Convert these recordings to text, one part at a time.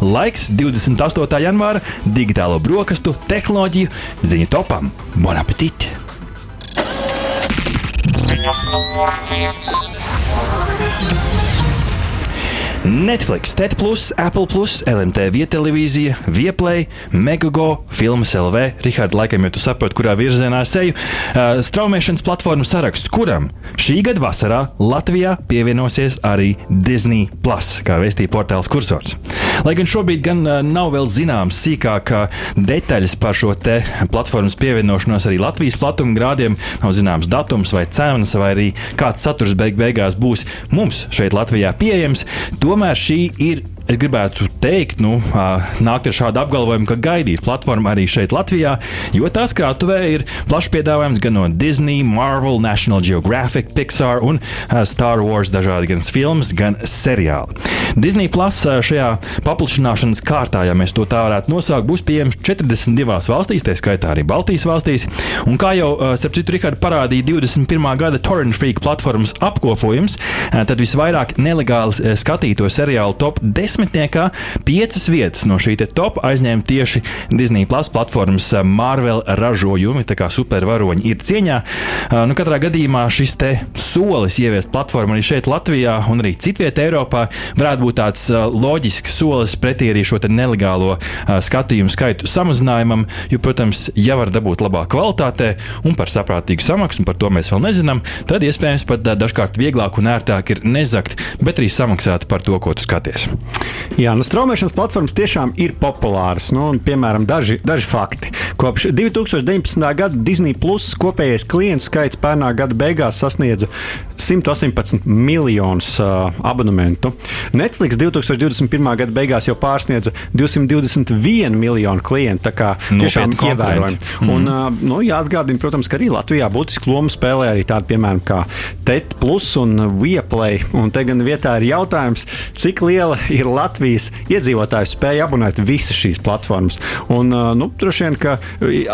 Laiks 28. janvāra digitālo brokastu tehnoloģiju ziņu topam. Bon appetit! Ziņu numur viens. Netflix, TED, Apple, LMT vietelevīzija, Vieplay, Megago, Filmas LV. Rihards, laikam, jau tu saproti, kurā virzienā es eju. Uh, straumēšanas platformu saraksts, kuram šī gada vasarā Latvijā pievienosies arī Disney, Plus, kā vēstīja portāls Kursors. Lai gan šobrīd gan uh, nav vēl zināms sīkāk detaļas par šo platformas pievienošanos arī Latvijas platumgrādiem, nav zināms datums vai cenas, vai arī kāds saturs beig beigās būs mums šeit Latvijā pieejams. To Tomēr šī ir es gribētu teikt, nu, nākt ar šādu apgalvojumu, ka gaidīs platforma arī šeit, Latvijā, jo tās krātuvē ir plašs piedāvājums gan no Disney, Marvel, National Geographic, Pixar un Star Wars dažādi gan filmas, gan seriāli. Disney Plus šajā paplašināšanas kārtā, ja mēs to tā varētu nosaukt, būs pieejams 42 valstīs, tā skaitā arī Baltijas valstīs. Un kā jau starp citu Rikārdu parādīja 21. gada Torrent Freak platformas apkopojums, tad visvairāk nelegāli skatīto seriālu top 10 desmitniekā piecas vietas no šī top aizņēma tieši Disney Plus platformas eh, Marvel ražojumi. Tā kā supervaroņi ir cieņā. Eh, nu, katrā gadījumā šis solis ieviest platformu arī šeit, Latvijā un arī citvietā Eiropā varētu būt tāds eh, loģisks solis pretī arī šo nelegālo skatījumu skaitu samazinājumam. Jo, protams, ja var dabūt labā kvalitātē un par saprātīgu samaksu, un par to mēs vēl nezinām, tad iespējams pat dažkārt vieglāk un ērtāk ir nezakt, bet arī samaksāt par to, ko tu skaties. Jā, nu, straumēšanas platformas tiešām ir populāras. Nu, un, piemēram, daži, daži fakti. Kopš 2019. gada Disney Plus kopējais klientu skaits pērnā gada beigās sasniedza 118 miljonus uh, abonementu. Netflix 2021. gada beigās jau pārsniedza 221 miljonu klientu. Tā kā tiešām ievērojami. Mm -hmm. Un, uh, nu, jāatgādina, protams, ka arī Latvijā būtiski lomu spēlē arī tādi, piemēram, kā TET Plus un Vieplay. Un te gan vietā ir jautājums, cik liela ir Latvijas iedzīvotāju spēja abonēt visas šīs platformas. Un, nu, droši vien, ka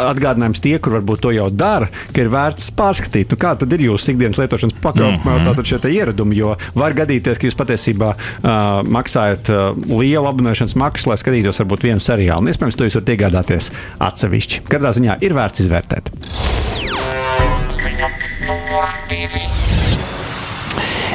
atgādinājums tie, kur varbūt to jau dara, ka ir vērts pārskatīt, nu, kā tad ir jūsu ikdienas lietošanas pakalpojumi, mm -hmm. šie ieradumi. Jo var gadīties, ka jūs patiesībā uh, maksājat uh, lielu abonēšanas maksu, lai skatītos varbūt vienu seriālu. Un, iespējams, to jūs varat iegādāties atsevišķi. Katrā ziņā ir vērts izvērtēt.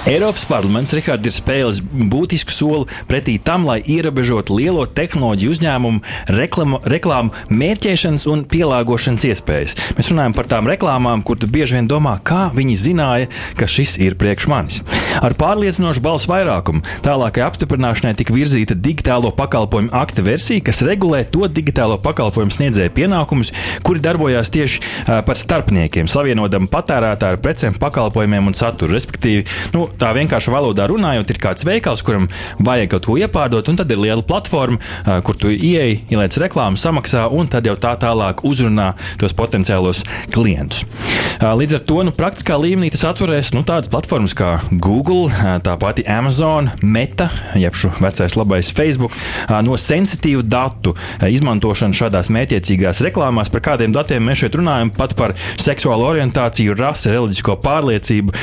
Eiropas parlaments Richard, ir spēlis būtisku soli pretī tam, lai ierobežotu lielo tehnoloģiju uzņēmumu reklama, reklāmu mērķēšanas un pielāgošanas iespējas. Mēs runājam par tām reklāmām, kur tu bieži vien domā, kā viņi zināja, ka šis ir priekš manis. Ar pārliecinošu balsu vairākumu tālākai apstiprināšanai tika virzīta digitālo pakalpojumu akta versija, kas regulē to digitālo pakalpojumu sniedzēju pienākumus, kuri darbojās tieši par starpniekiem, savienojot patērētāju ar precēm, pakalpojumiem un saturu. Respektīvi, nu, tā vienkārši valodā runājot, ir kāds veikals, kuram vajag kaut ko iepārdot, un tad ir liela platforma, kur tu ieej, ieliec reklāmu, samaksā, un tad jau tā tālāk uzrunā tos potenciālos klientus. Līdz ar to nu, praktiskā līmenī tas atverēs nu, tādas platformas kā Google, tā pati Amazon, Meta, jeb šo vecais labais Facebook, no sensitīvu datu izmantošanu šādās mētiecīgās reklāmās. Par kādiem datiem mēs šeit runājam? Pat par seksuālo orientāciju, rasi, reliģisko pārliecību.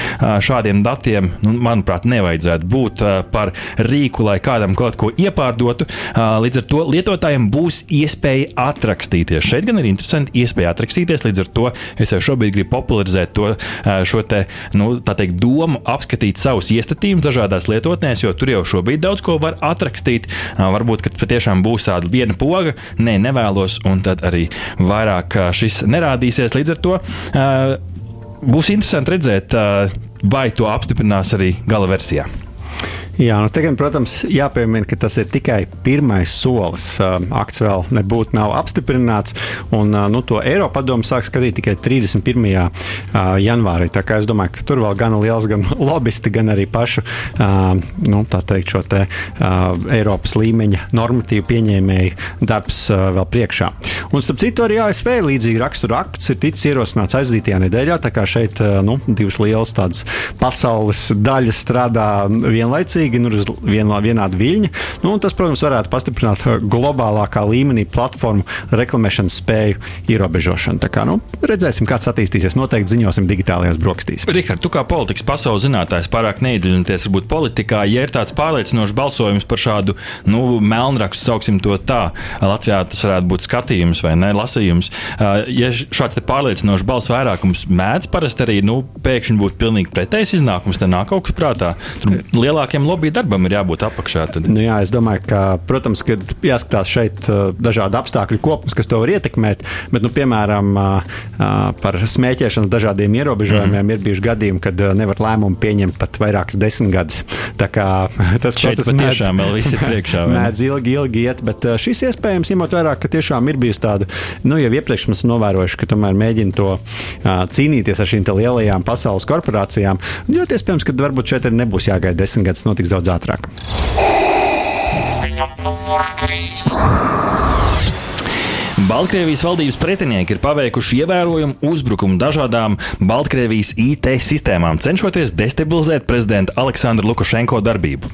Šādiem datiem nu, manuprāt, nevajadzētu būt uh, par rīku, lai kādam kaut ko iepārdotu. Uh, līdz ar to lietotājiem būs iespēja atrakstīties. Šeit gan ir interesanti iespēja atrakstīties. Līdz ar to es jau šobrīd gribu popularizēt to, uh, šo te, nu, teikt, domu, apskatīt savus iestatījumus dažādās lietotnēs, jo tur jau šobrīd daudz ko var atrakstīt. Varbūt, ka patiešām būs tāda viena poga, nē, ne, nevēlos, un tad arī vairāk šis nerādīsies. Līdz ar to būs interesanti redzēt, vai to apstiprinās arī gala versijā. Jā, nu, tagad, protams, jāpiemina, ka tas ir tikai pirmais solis. Akts vēl nebūtu apstiprināts, un nu, to Eiropa padomu sāk skatīt tikai 31. janvārī. Tā kā es domāju, ka tur vēl gan liels gan lobbyisti, gan arī pašu nu, teikt, šo te, Eiropas līmeņa normatīvu pieņēmēju darbs vēl priekšā. Un, starp citu, arī ASV līdzīgi rakstura akts ir ticis ierosināts aizdītajā nedēļā. Tā kā šeit nu, divas lielas tādas pasaules daļas strādā vienlaicīgi līdzīgi, nu, uz vienā, vienāda viļņa. Nu, tas, protams, varētu pastiprināt globālākā līmenī platformu reklamēšanas spēju ierobežošanu. Tā kā, nu, redzēsim, kāds attīstīsies. Noteikti ziņosim digitālajās brokastīs. Rihard, tu kā politikas pasaules zinātājs pārāk neiedziļināties varbūt politikā, ja ir tāds pārliecinošs balsojums par šādu nu, melnrakstu, sauksim to tā. Latvijā tas varētu būt skatījums vai ne, lasījums. Ja šāds pārliecinošs balss vairākums mēdz parasti arī nu, pēkšņi būt pilnīgi pretējs iznākums, tad nāk kaut kas prātā. Tur lielākiem lobby darbam ir jābūt apakšā. Tad. Nu, jā, es domāju, ka, protams, ka jāskatās šeit dažādi apstākļu kopums, kas to var ietekmēt. Bet, nu, piemēram, par smēķēšanas dažādiem ierobežojumiem mm. ir bijuši gadījumi, kad nevar lēmumu pieņemt pat vairākas desmit gadus. Tā kā tas process patiešām mēdz, vēl viss ir priekšā. mēdz ilgi, ilgi iet, bet šis iespējams, ņemot vērā, ka tiešām ir bijusi tāda, nu, jau iepriekš mēs novērojuši, ka tomēr mēģina to cīnīties ar šīm lielajām pasaules korporācijām. Ļoti iespējams, ka varbūt šeit arī nebūs jāgaida desmit gadus, notiks daudz ātrāk. Ziņa numur 3. Baltkrievijas valdības pretinieki ir paveikuši ievērojumu uzbrukumu dažādām Baltkrievijas IT sistēmām, cenšoties destabilizēt prezidenta Aleksandra Lukašenko darbību.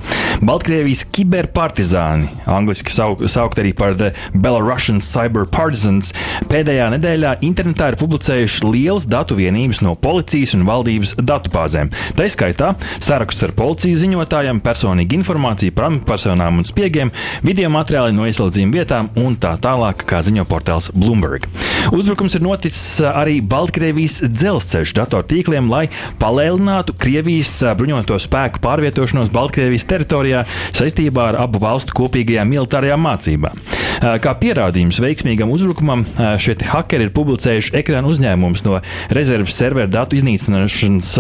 Baltkrievijas kiberpartizāni, angļuiski sauk, saukt arī par The Belarusian Cyber Partisans, pēdējā nedēļā internetā ir publicējuši liels datu vienības no policijas un valdības datubāzēm. Tā izskaitā saraksts ar policijas ziņotājiem, personīga informācija par amatpersonām un spiegiem, video materiāli no ieslodzījuma vietām un tā tālāk, kā ziņo portāls portāls Bloomberg. Uzbrukums ir noticis arī Baltkrievijas dzelzceļa datortīkliem, lai palielinātu Krievijas bruņoto spēku pārvietošanos Baltkrievijas teritorijā saistībā ar abu valstu kopīgajām militārajām mācībām. Kā pierādījums veiksmīgam uzbrukumam, šie hakeri ir publicējuši ekrāna uzņēmumus no rezerves serveru datu iznīcināšanas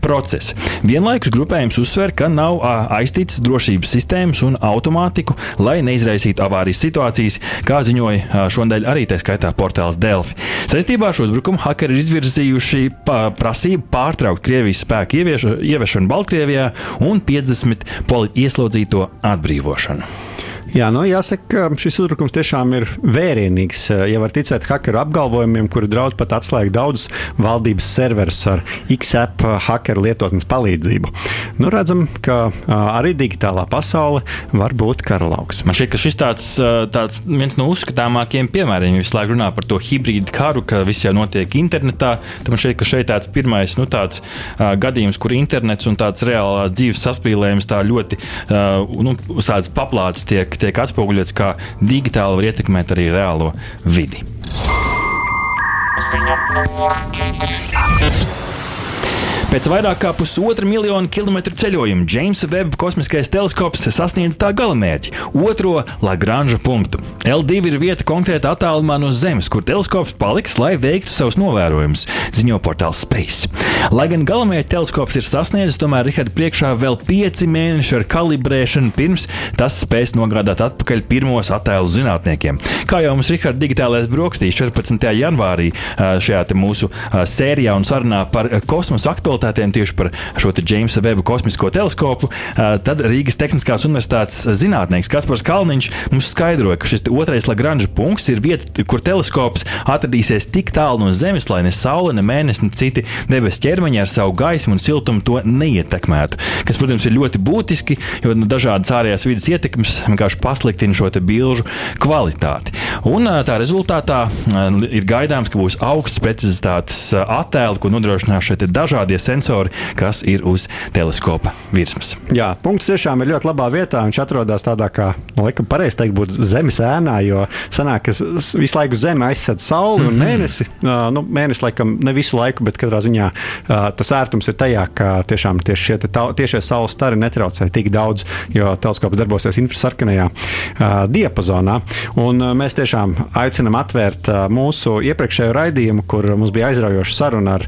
procesa. Vienlaikus grupējums uzsver, ka nav aiztītas drošības sistēmas un automātiku, lai neizraisītu avārijas situācijas, kā ziņoja šodien arī tā skaitā portāls Delfi. Saistībā ar šo uzbrukumu hakeri ir izvirzījuši prasību pārtraukt Krievijas spēku ieviešanu Baltkrievijā un 50 ieslodzīto atbrīvošanu. Jā, nu, jāsaka, ka šis uzbrukums tiešām ir vērienīgs. Ja var ticēt hakeru apgalvojumiem, kuri draudz pat atslēgt daudzus valdības serverus ar XAP hakeru lietotnes palīdzību. Nu, redzam, ka arī digitālā pasaule var būt karalauks. Man šķiet, ka šis tāds, tāds viens no uzskatāmākajiem piemēriem, visu laiku runā par to hibrīdu karu, ka viss jau notiek internetā, man šķiet, ka šeit tāds pirmais nu, tāds, uh, gadījums, kur internets un tāds reālās dzīves saspīlējums tā ļoti uh, nu, uz tādas paplātes tiek tiek atspoguļots, kā digitāli var ietekmēt arī reālo vidi. Ziņa numur 4. Pēc vairāk kā pusotra miljona kilometru ceļojuma Džeimsa Veba kosmiskais teleskops sasniedz tā galamērķi - otro Lagranža punktu. L2 ir vieta konkrēti attālumā no Zemes, kur teleskops paliks, lai veiktu savus novērojumus, ziņo portāls Space. Lai gan galamērķa teleskops ir sasniedzis, tomēr Rihards priekšā vēl pieci mēneši ar kalibrēšanu, pirms tas spēs nogādāt atpakaļ pirmos attēlus zinātniekiem. Kā jau mums Rihards digitālais brokastīs 14. janvārī šajā mūsu sērijā un sarunā par kosmosa aktualitāti aktualitātēm tieši par šo Džeimsa Veba kosmisko teleskopu, tad Rīgas Tehniskās Universitātes zinātnieks Kaspars Kalniņš mums skaidroja, ka šis otrais Lagranža punkts ir vieta, kur teleskops atradīsies tik tālu no Zemes, lai ne Saule, ne Mēnesis, ne citi debesu ķermeņi ar savu gaismu un siltumu to neietekmētu. Kas, protams, ir ļoti būtiski, jo nu, dažādas ārējās vidas ietekmes vienkārši pasliktina šo bilžu kvalitāti. Un tā rezultātā ir gaidāms, ka būs augsts precizitātes attēli, ko nodrošinās šie dažādie sensori, kas ir uz teleskopa virsmas. Jā, punkts tiešām ir ļoti labā vietā. Viņš atrodas tādā, kā, nu, laikam, pareizi teikt, būtu zemes ēnā, jo sanāk, ka visu laiku zeme aizsardz sauli un mhm. mēnesi. Uh, nu, mēnesi, laikam, ne visu laiku, bet katrā ziņā uh, tas ērtums ir tajā, ka tiešām tieši šie tiešie saules stari netraucē tik daudz, jo teleskops darbosies infrasarkanajā uh, diapazonā. Un, mēs tiešām aicinam atvērt mūsu iepriekšējo raidījumu, kur mums bija aizraujoša saruna ar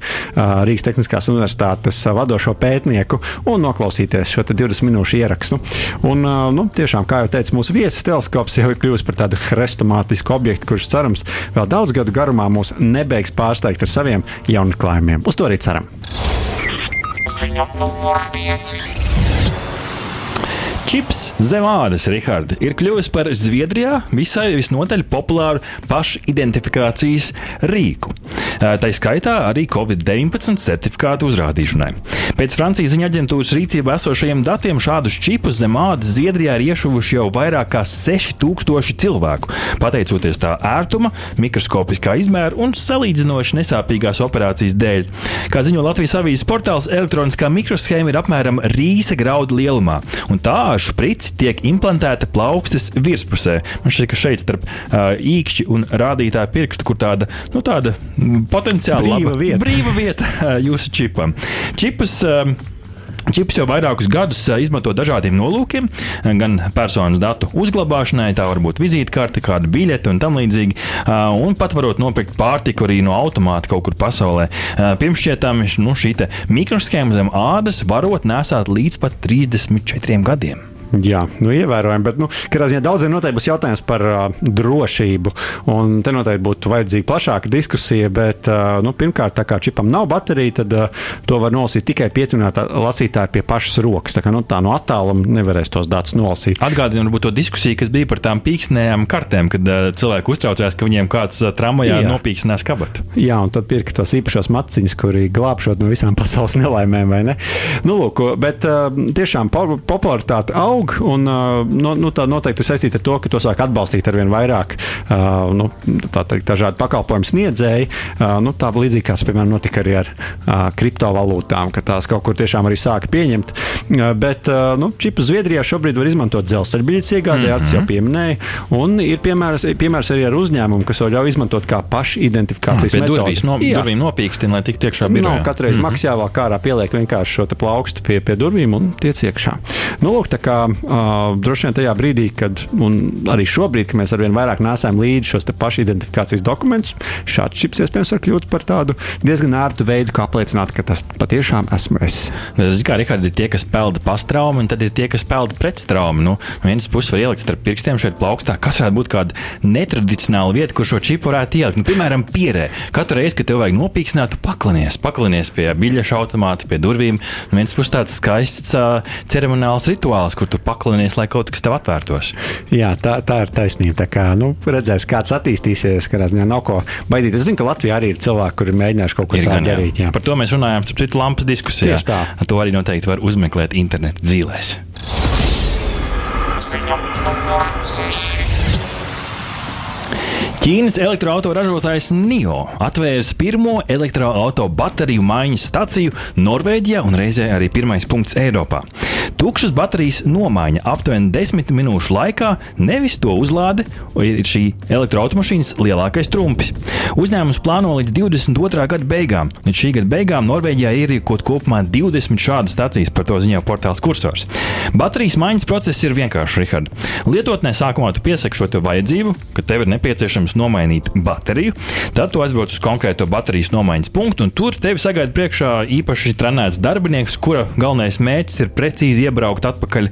Rīgas Tehniskās Universitātes universitātes vadošo pētnieku un noklausīties šo 20 minūšu ierakstu. Un, nu, tiešām, kā jau teicu, mūsu viesis teleskops jau ir kļuvis par tādu hrestomātisku objektu, kurš cerams vēl daudz gadu garumā mūs nebeigs pārsteigt ar saviem jaunatklājumiem. Uz to arī ceram. Ziņa numur 5. Čips zem ādas, Rihards, ir kļuvis par Zviedrijā visai visnotaļ populāru pašidentifikācijas rīku. Tā skaitā arī Covid-19 certifikātu uzrādīšanai. Pēc Francijas ziņa aģentūras rīcībā esošajiem datiem šādus čipus zem ādas Zviedrijā ir iešuvuši jau vairāk kā 6000 cilvēku, pateicoties tā ērtuma, mikroskopiskā izmēra un salīdzinoši nesāpīgās operācijas dēļ. Kā ziņo Latvijas avīzes portāls, elektroniskā mikroshēma ir apmēram rīsa graudu lielumā, un tā šprici tiek implantēta plaukstas virspusē. Man šķiet, ka šeit starp uh, īkšķi un rādītāju pirkstu, kur tāda, nu, tāda potenciāli brīva laba, vieta, brīva vieta uh, jūsu čipam. Čipus, uh, Čips jau vairākus gadus izmanto dažādiem nolūkiem, gan personas datu uzglabāšanai, tā var būt vizītkarte, kāda biļete un tam līdzīgi. Un pat varot nopirkt pārtiku arī no automāta kaut kur pasaulē. Pirms šķietām nu, šī mikroshēma zem ādas varot nesāt līdz pat 34 gadiem. Jā, nu, ievērojami. Bet, nu, kādā ziņā daudziem noteikti būs jautājums par uh, drošību. Un te noteikti būtu vajadzīga plašāka diskusija. Bet, uh, nu, pirmkārt, tā kā čipam nav baterija, tad uh, to var nolasīt tikai pietuvinātā lasītāja pie pašas rokas. Tā kā nu, tā no attāluma nevarēs tos datus nolasīt. Atgādinu, varbūt to diskusiju, kas bija par tām pīkstnējām kartēm, kad uh, cilvēki uztraucās, ka viņiem kāds uh, tramvajā Jā. nopīkstinās kabatu. Jā, un tad pirka tos īpašos maciņus, kuri glābšot no visām pasaules nelaimēm, ne? Nu, lūk, bet uh, tiešām popularitāte aug aug. Un, nu, nu, tā noteikti saistīta ar to, ka to sāk atbalstīt ar vien vairāk nu, teikt, dažādu pakalpojumu sniedzēju. Nu, tā līdzīgi kā, piemēram, notika arī ar kriptovalūtām, ka tās kaut kur tiešām arī sāka pieņemt. Bet nu, čipu Zviedrijā šobrīd var izmantot dzelzceļa biļetes iegādē, mm -hmm. jau pieminēja. Un ir piemērs, piemērs arī ar uzņēmumu, kas to ļauj izmantot kā pašidentifikācijas metodi. Durvīs, no, Jā. durvīm nopīkstina, lai tiktu iekšā birojā. Nav katreiz mm -hmm. maksā jāvāk ārā, pieliek vienkārši šo plaukstu pie, pie durvīm un tiec iekšā. Nu, lūk, tā kā uh, droši vien tajā brīdī, kad arī šobrīd, kad mēs arvien vairāk nesam līdzi šos pašidentifikācijas dokumentus, šāds čips iespējams var kļūt par tādu diezgan ērtu veidu, kā apliecināt, ka tas patiešām esmu es. Es kā Rikārdi, ir tie, kas pelda pastraumu, un tad ir tie, kas pelda pretstraumu. Nu, no vienas puses var ielikt starp pirkstiem šeit plaukstā, kas varētu būt kāda netradicionāla vieta, kur šo čipu varētu ielikt. Nu, piemēram, pierē. Katru reizi, kad tev vajag nopīkstināt, tu paklinies, paklinies pie biļešu automāta, pie durvīm. No vienas puses tāds skaists uh, ceremoniāls rituāls, kur tu paklinies, lai kaut kas tev atvērtos. Jā, tā, tā ir taisnība. Tā kā, nu, redzēs, kāds attīstīsies, kādā ziņā nav ko baidīties. Es zinu, ka Latvijā arī ir cilvēki, kuri mēģinājuši kaut ko tādu darīt. Jā. Par to mēs runājām, starp citu, lampas diskusijā. Tieši tā. To arī noteikti var uzmeklēt internetu dzīvēs. Ziņa numur 6. Ķīnas elektroautoražotājs NIO atvērs pirmo elektroautorātu bateriju maiņas staciju Norvēģijā un reizē arī pirmais punkts Eiropā. Tukšas baterijas nomaiņa aptuveni 10 minūšu laikā, nevis to uzlāde, ir šī elektroautomašīnas lielākais trumpis. Uzņēmums plāno līdz 22. gada beigām. Līdz šī gada beigām Norvēģijā ierīkot kopumā 20 šādas stacijas, par to ziņo portāls kursors. Baterijas maiņas process ir vienkāršs, Rihard. Lietotnē sākumā tu piesaki šo vajadzību, ka tev ir nepieciešams nomainīt bateriju. Tad tu aizbrauc uz konkrēto baterijas nomaiņas punktu, un tur tevi sagaida priekšā īpaši trenēts darbinieks, kura galvenais mērķis ir precīzi iebraukt atpakaļ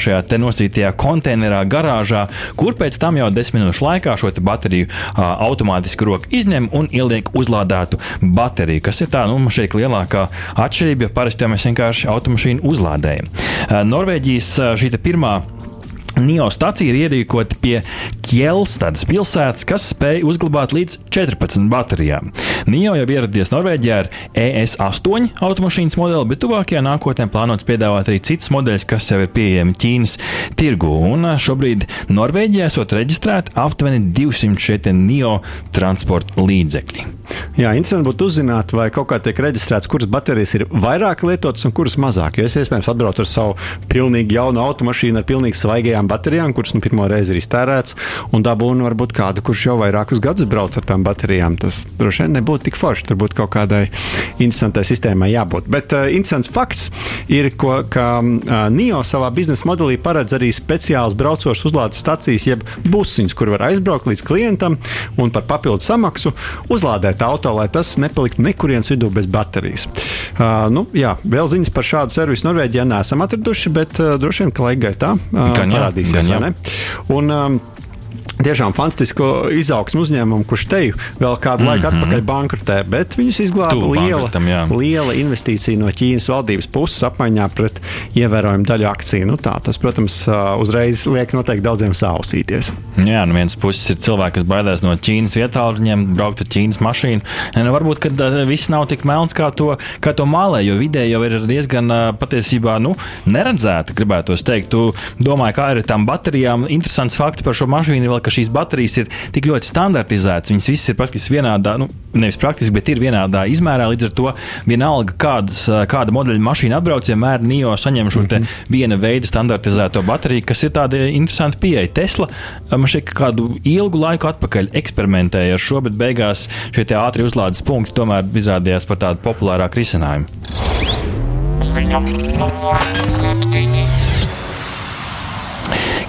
šajā te nosītajā konteinerā, garāžā, kur pēc tam jau desmit minūšu laikā šo bateriju automātiski roku izņem un ieliek uzlādētu bateriju, kas ir tā, nu, šeit lielākā atšķirība, jo parasti mēs vienkārši automašīnu uzlādējam. Norvēģijas šī pirmā NIO stacija ir ierīkota pie Kjelstadas pilsētas, kas spēj uzglabāt līdz 14 baterijām. NIO jau ieradies Norvēģijā ar ES8 automašīnas modeli, bet tuvākajā nākotnē plānots piedāvāt arī citus modeļus, kas jau ir pieejami Ķīnas tirgu. Un šobrīd Norvēģijā esot reģistrēti aptuveni 200 šie NIO transporta līdzekļi. Jā, interesanti būtu uzzināt, vai kaut kā tiek reģistrēts, kuras baterijas ir vairāk lietotas un kuras mazāk. Jo es iespējams atbraucu ar savu pilnīgi jaunu automašīnu ar pilnīgi svaigajām jaunām baterijām, kuras nu, pirmo reizi ir iztērēts, un dabūnu varbūt kādu, kurš jau vairākus gadus brauc ar tām baterijām. Tas droši vien nebūtu tik forši. Tur būtu kaut kādai interesantai sistēmai jābūt. Bet uh, interesants fakts ir, ko, ka uh, NIO savā biznesa modelī paredz arī speciāls braucošs uzlādes stacijas, jeb busiņus, kur var aizbraukt līdz klientam un par papildu samaksu uzlādēt auto, lai tas nepaliktu nekurienes vidū bez baterijas. Uh, nu, jā, vēl ziņas par šādu servisu Norvēģijā neesam atraduši, bet uh, droši vien, ka laika gaitā uh, parādīsies. Un, um, tiešām fantastisku izaugsmu uzņēmumu, kurš teju vēl kādu mm -hmm. laiku atpakaļ bankrotē, bet viņus izglāba liela, liela investīcija no Ķīnas valdības puses apmaiņā pret ievērojumu daļu akciju. Nu, tā, tas, protams, uzreiz liek noteikti daudziem sausīties. Jā, no vienas puses ir cilvēki, kas baidās no Ķīnas vietāluņiem, braukt ar Ķīnas mašīnu. Nu, varbūt, ka viss nav tik melns, kā to, kā to mālē, jo vidē jau ir diezgan patiesībā nu, neredzēta, gribētu teikt. Tu domāji, kā ir ar tām baterijām. Interesants fakts par šo mašīnu ka šīs baterijas ir tik ļoti standartizētas. Viņas visas ir praktiski vienādā, nu, nevis praktiski, bet ir vienādā izmērā. Līdz ar to vienalga, kādas, kāda modeļa mašīna atbrauc, vienmēr NIO saņem šo mm -hmm. viena veida standartizēto bateriju, kas ir tāda interesanta pieeja. Tesla man ka kādu ilgu laiku atpakaļ eksperimentēja ar šo, bet beigās šie ātri uzlādes punkti tomēr izrādījās par tādu populārāku risinājumu. Ziņa numur 7.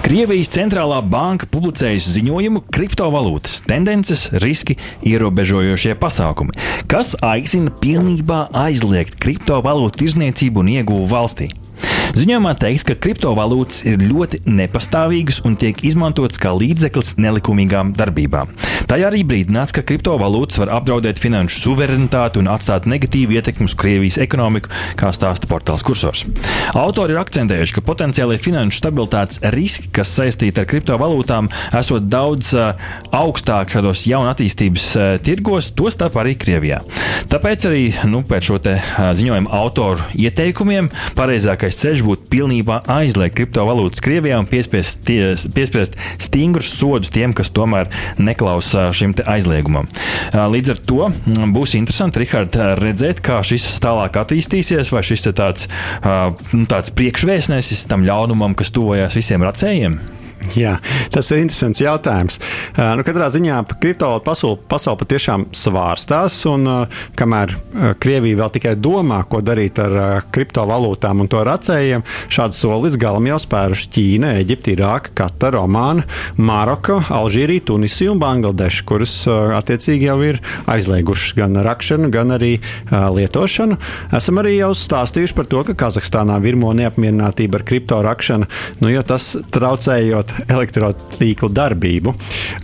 Krievijas centrālā banka publicējusi ziņojumu Kriptovalūtas tendences, riski, ierobežojošie pasākumi, kas aicina pilnībā aizliegt kriptovalūtu tirzniecību un ieguvu valstī. Ziņojumā teikts, ka kriptovalūtas ir ļoti nepastāvīgas un tiek izmantotas kā līdzeklis nelikumīgām darbībām. Tajā arī brīdināts, ka kriptovalūtas var apdraudēt finanšu suverenitāti un atstāt negatīvu ietekmi uz Krievijas ekonomiku, kā stāsta portāls Kursors. Autori ir akcentējuši, ka potenciālie finanšu stabilitātes riski, kas saistīti ar kriptovalūtām, esot daudz uh, augstāk šādos jaunatīstības uh, tirgos, tostarp arī Krievijā. Tāpēc arī nu, pēc šo te, uh, ziņojuma autoru ieteikumiem pareizākais ceļš būtu pilnībā aizliegt kriptovalūtas Krievijā un piespiest, ties, piespiest stingrus sodus tiem, kas tomēr neklausa šim aizliegumam. Līdz ar to būs interesanti, Rihard, redzēt, kā šis tālāk attīstīsies, vai šis ir tāds, nu, tāds priekšvēstnesis tam ļaunumam, kas tuvojās visiem racējiem. Jā, tas ir interesants jautājums. Uh, nu, katrā ziņā kriptovalūtu pasaule, pasaule patiešām svārstās, un uh, kamēr uh, Krievija vēl tikai domā, ko darīt ar kriptovalūtām un to racējiem, šādu soli līdz galam jau spēruši Ķīna, Eģipte, Irāka, Katara, Omāna, Maroka, Alžīrija, Tunisija un Bangladeša, kuras attiecīgi jau ir aizliegušas gan rakšanu, gan arī lietošanu. Esam arī jau stāstījuši par to, ka Kazahstānā virmo neapmierinātība ar kripto rakšanu, nu, jo tas traucējot elektrotīklu darbību.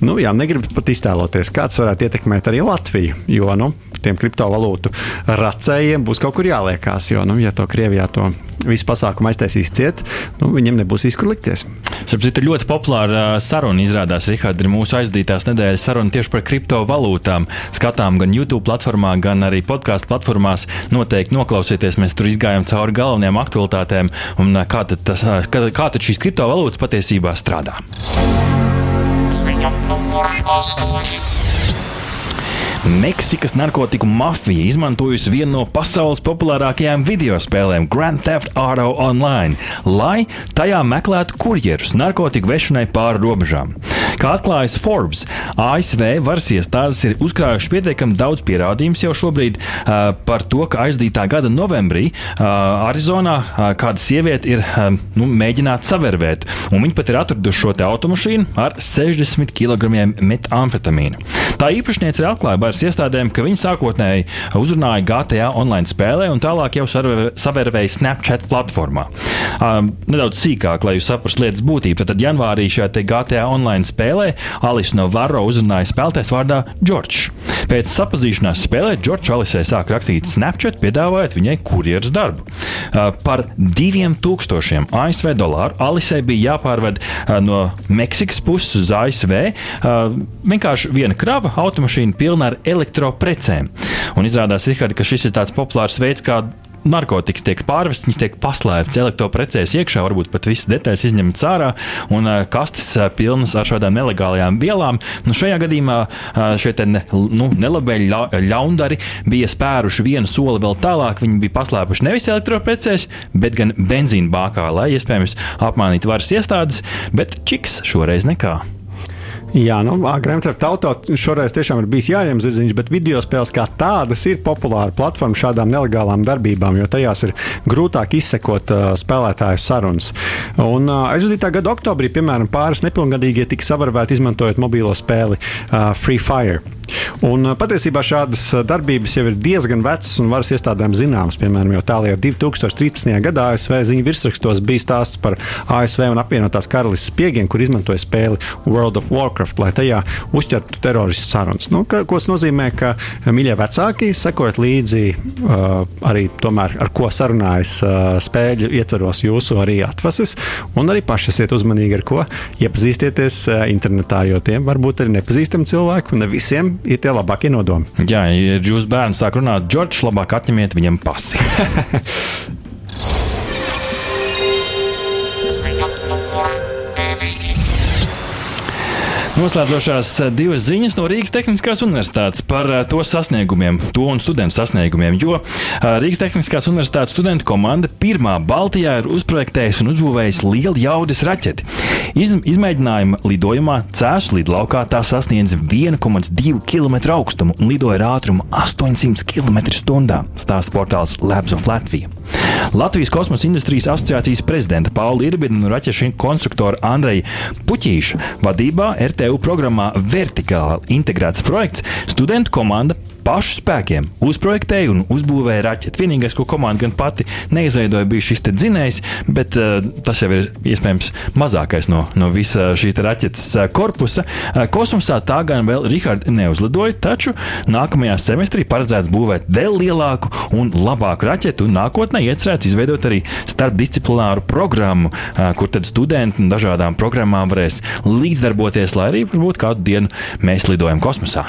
Nu, jā, negribu pat iztēloties, kāds varētu ietekmēt arī Latviju. Jo nu, tiem kriptovalūtu racējiem būs kaut kur jāliekās. Jo, nu, ja to Krievijā to visu pasākumu aiztaisīs ciet, nu, viņiem nebūs izkur likties. Sapratu, ļoti populāra saruna izrādās, Rihards, ir mūsu aizdītās nedēļas saruna tieši par kriptovalūtām. Skatām gan YouTube platformā, gan arī podkāstu platformās. Noteikti noklausieties, mēs tur izgājām cauri galvenajām aktualitātēm un kā tad, tas, kā, kā tad šīs kriptovalūtas patiesībā strādā. Ziņa numur 8. Meksikas narkotiku mafija izmantojusi vienu no pasaules populārākajām video spēlēm Grand Theft Auto Online, lai tajā meklētu kurjerus narkotiku vešanai pāri robežām. Kā atklājas Forbes, ASV varas iestādes ir uzkrājušas pietiekami daudz pierādījumu jau šobrīd uh, par to, ka aizdītā gada novembrī uh, Arizonā uh, kāda sieviete ir uh, nu, mēģināta savērvēt, un viņi pat ir atraduši šo automašīnu ar 60 kg metamfetamīnu. Tā īpašniece ir atklāja varas iestādēm, ka viņi sākotnēji uzrunāja GTA online spēlē un tālāk jau savērvēja Snapchat platformā. Um, nedaudz sīkāk, lai jūs saprastu lietas būtību, tad janvārī šajā GTA online spēlē Alisa no Varro uzrunāja spēlētājs vārdā Džordžs. Pēc sapazīšanās spēlē Džordžs Alisai sāk rakstīt Snapchat, piedāvājot viņai kurjeras darbu. Uh, par 2000 ASV dolāru Alisai bija jāpārved uh, no Meksikas puses uz ASV. Uh, vienkārši viena krava automašīna pilna ar elektroprecēm. Un izrādās, Rihardi, ka šis ir tāds populārs veids, kā narkotikas tiek pārvestas, viņas tiek paslēptas elektroprecēs iekšā, varbūt pat visas detaļas izņemtas ārā, un kastes pilnas ar šādām nelegālajām vielām. Nu, šajā gadījumā šie ne, nu, nelabēļi ļa, ļaundari bija spēruši vienu soli vēl tālāk. Viņi bija paslēpuši nevis elektroprecēs, bet gan benzīna bākā, lai iespējams apmānītu varas iestādes, bet čiks šoreiz nekā. Jā, nu, Grand Theft Auto šoreiz tiešām ir bijis jāņem zirdziņš, bet video spēles kā tādas ir populāra platforma šādām nelegālām darbībām, jo tajās ir grūtāk izsekot uh, spēlētāju sarunas. Un uh, aizvadītā gada oktobrī, piemēram, pāris nepilngadīgie tika savarvēti izmantojot mobilo spēli uh, Free Fire. Un, patiesībā šādas darbības jau ir diezgan vecas un varas iestādēm zināmas. Piemēram, jau tālāk 2013. gadā ASV ziņu virsrakstos bija stāsts par ASV un apvienotās karalistes spiegiem, kur izmantoja spēli World of Warcraft, lai tajā uzķertu teroristu sarunas. Nu, ka, ko tas nozīmē, ka mīļie vecāki sekojot līdzi uh, arī tomēr, ar ko sarunājas uh, spēļu ietvaros jūsu arī atvases, un arī paši esiet uzmanīgi ar ko iepazīstieties uh, internetā, jo tiem varbūt arī nepazīstami cilvēki, un ne visiem ir tie labākie nodomi. Jā, ja jūs bērns sāk runāt, Džordžs, labāk atņemiet viņam pasi. Noslēdzošās divas ziņas no Rīgas Tehniskās Universitātes par to sasniegumiem, to un studentu sasniegumiem. Jo Rīgas Tehniskās Universitātes studentu komanda pirmā Baltijā ir uzprojektējusi un uzbūvējusi lielu jaudas raķeti. Iz, izmēģinājuma lidojumā Cēzu lidlaukā tā sasniedz 1,2 km augstumu un lidoja ar ātrumu 800 km/h. Stāsta portāls Labs of Latvija. Latvijas kosmosa industrijas asociācijas prezidenta Paula Irbina un raķešu konstruktora Andreja Puķīša vadībā RTU programmā Vertikāli integrēts projekts studentu komanda pašu spēkiem uzprojektēja un uzbūvēja raķeti. Vienīgais, ko komanda gan pati neizveidoja, bija šis dzinējs, bet uh, tas jau ir iespējams mazākais no, no visa šīs raķetes uh, korpusa. Uh, kosmosā tā gan vēl Rihards neuzlidoja, taču nākamajā semestrī paredzēts būvēt vēl lielāku un labāku raķetu, un nākotnē iecerēts izveidot arī starpdisciplināru programmu, uh, kur tad studenti un dažādām programmām varēs līdzdarboties, lai arī varbūt kādu dienu mēs lidojam kosmosā.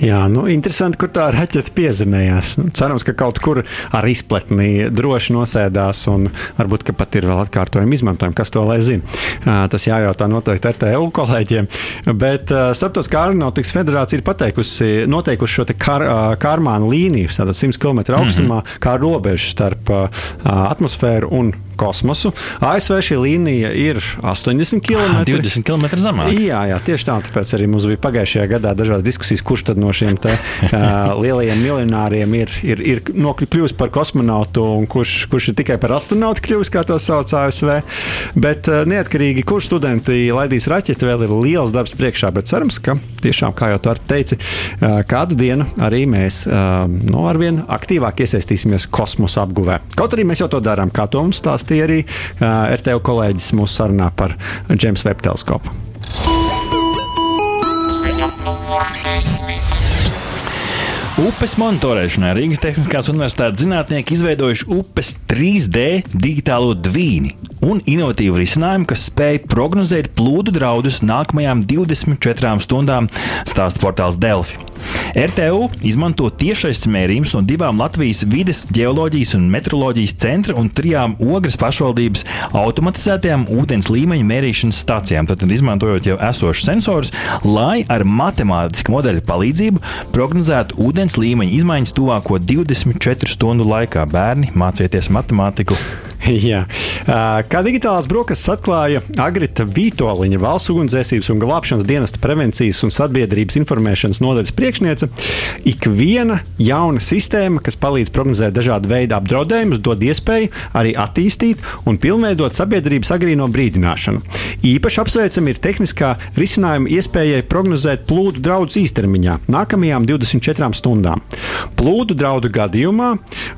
Jā, nu, interesanti, kur tā raķete piezemējās. Nu, cerams, ka kaut kur ar izpletni droši nosēdās un varbūt pat ir vēl atkārtojumi izmantojumi, kas to lai zina. Tas jājautā noteikti RTU kolēģiem. Bet Starptautiskā aeronautikas federācija ir pateikusi, noteikusi šo kar, kārmānu līniju, tātad 100 km augstumā, mm -hmm. kā robežu starp atmosfēru un kosmosu. ASV šī līnija ir 80 km. 20 km zemāk. Jā, jā, tieši tā. Tāpēc arī mums bija pagājušajā gadā dažādas diskusijas, kurš tad no šiem te, uh, lielajiem miljonāriem ir, ir, ir nokļuvis par kosmonautu un kurš, kurš ir tikai par astronautu kļuvis, kā to sauc ASV. Bet uh, neatkarīgi, kurš studenti laidīs raķeti, vēl ir liels darbs priekšā. Bet cerams, ka tiešām, kā jau tu teici, uh, kādu dienu arī mēs uh, no nu, arvien aktīvāk iesaistīsimies kosmosa apguvē. Kaut arī mēs jau to darām, kā to mums stāsta stāstīja arī uh, RTU kolēģis mūsu sarunā par James Webb teleskopu. Upes monitorēšanai Rīgas Tehniskās Universitātes zinātnieki izveidojuši upes 3D digitālo dvīni un inovatīvu risinājumu, kas spēj prognozēt plūdu draudus nākamajām 24 stundām, stāsta portāls Delfi. RTU izmanto tiešais mērījums no divām Latvijas vides, geoloģijas un meteoroloģijas centra un trijām Ogres pašvaldības automatizētajām ūdens līmeņa mērīšanas stācijām. Tad izmantojot jau esošus sensorus, lai ar matemātisku modeļu palīdzību prognozētu ūdens līmeņa izmaiņas tuvāko 24 stundu laikā. Bērni mācieties matemātiku! Jā. Kā digitālās brokastis atklāja Agrita Vitoļiņa, valsts ugunsdzēsības un glābšanas dienesta prevencijas un sabiedrības informēšanas nodaļas priekšniece, ik viena jauna sistēma, kas palīdz prognozēt dažādu veidu apdraudējumus, dod iespēju arī attīstīt un pilnveidot sabiedrības agrīno brīdināšanu. Īpaši apsveicami ir tehniskā risinājuma iespējai prognozēt plūdu draudus īstermiņā, nākamajām 24 stundām. Plūdu draudu gadījumā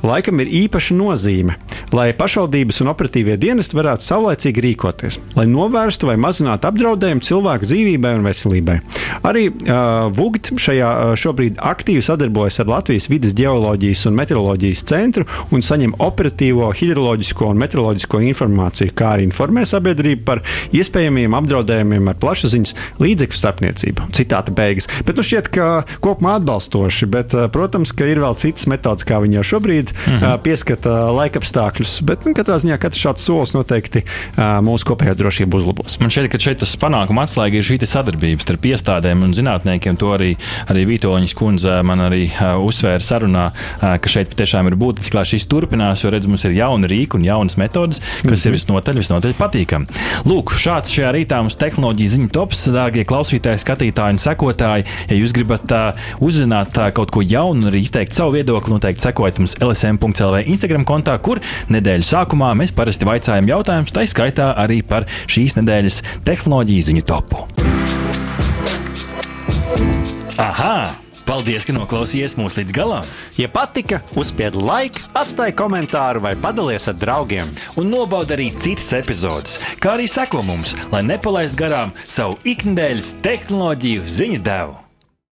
laikam ir īpaša nozīme, lai pašvaldības pašvaldības un operatīvie dienesti varētu saulēcīgi rīkoties, lai novērstu vai mazinātu apdraudējumu cilvēku dzīvībai un veselībai. Arī uh, VUGT šajā šobrīd aktīvi sadarbojas ar Latvijas vidas geoloģijas un meteoroloģijas centru un saņem operatīvo hidroloģisko un meteoroloģisko informāciju, kā arī informē sabiedrību par iespējamiem apdraudējumiem ar plašsaziņas līdzekļu starpniecību. Citāta beigas. Bet nu šķiet, ka kopumā atbalstoši, bet, protams, ka ir vēl citas metodas, kā viņi jau šobrīd mm -hmm. pieskata laikapstākļus. Bet, nu, katrā ziņā katrs šāds solis noteikti mūsu kopējo drošību uzlabos. Man šķiet, ka šeit tas panākuma atslēga ir šī sadarbība starp iestādēm un zinātniekiem. To arī, arī Vitoņas kundze man arī uzsvēra sarunā, ka šeit tiešām ir būtiski, lai šis turpinās, jo redz, mums ir jauni rīki un jaunas metodas, kas mm -hmm. ir visnotaļ, visnotaļ patīkami. Lūk, šāds šajā rītā mums tehnoloģija ziņu tops, dārgie klausītāji, skatītāji un sekotāji. Ja jūs gribat uh, uzzināt uh, kaut ko jaunu un arī izteikt savu viedokli, noteikti sekojiet mums LSM.CLV Instagram kontā, kur nedēļas sākumā mēs parasti vaicājam jautājumus, tā skaitā arī par šīs nedēļas tehnoloģiju ziņu topu. Aha! Paldies, ka noklausījāties mūsu līdz galam! Ja patika, uzspiediet laiku, atstājiet komentāru vai padalieties ar draugiem. Un nobaudiet arī citas epizodes, kā arī sekot mums, lai nepalaistu garām savu ikdienas tehnoloģiju ziņu devumu.